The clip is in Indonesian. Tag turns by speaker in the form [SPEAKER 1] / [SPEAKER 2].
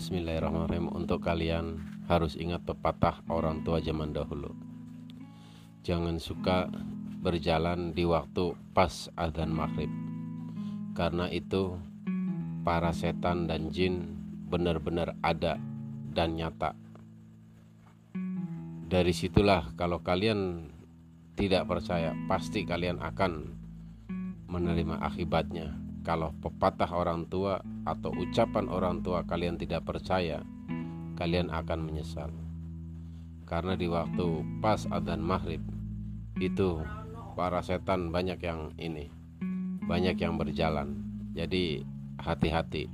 [SPEAKER 1] Bismillahirrahmanirrahim. Untuk kalian harus ingat pepatah orang tua zaman dahulu. Jangan suka berjalan di waktu pas adzan maghrib. Karena itu para setan dan jin benar-benar ada dan nyata. Dari situlah kalau kalian tidak percaya Pasti kalian akan menerima akibatnya kalau pepatah orang tua atau ucapan orang tua kalian tidak percaya, kalian akan menyesal. Karena di waktu pas adzan maghrib itu para setan banyak yang ini, banyak yang berjalan. Jadi hati-hati.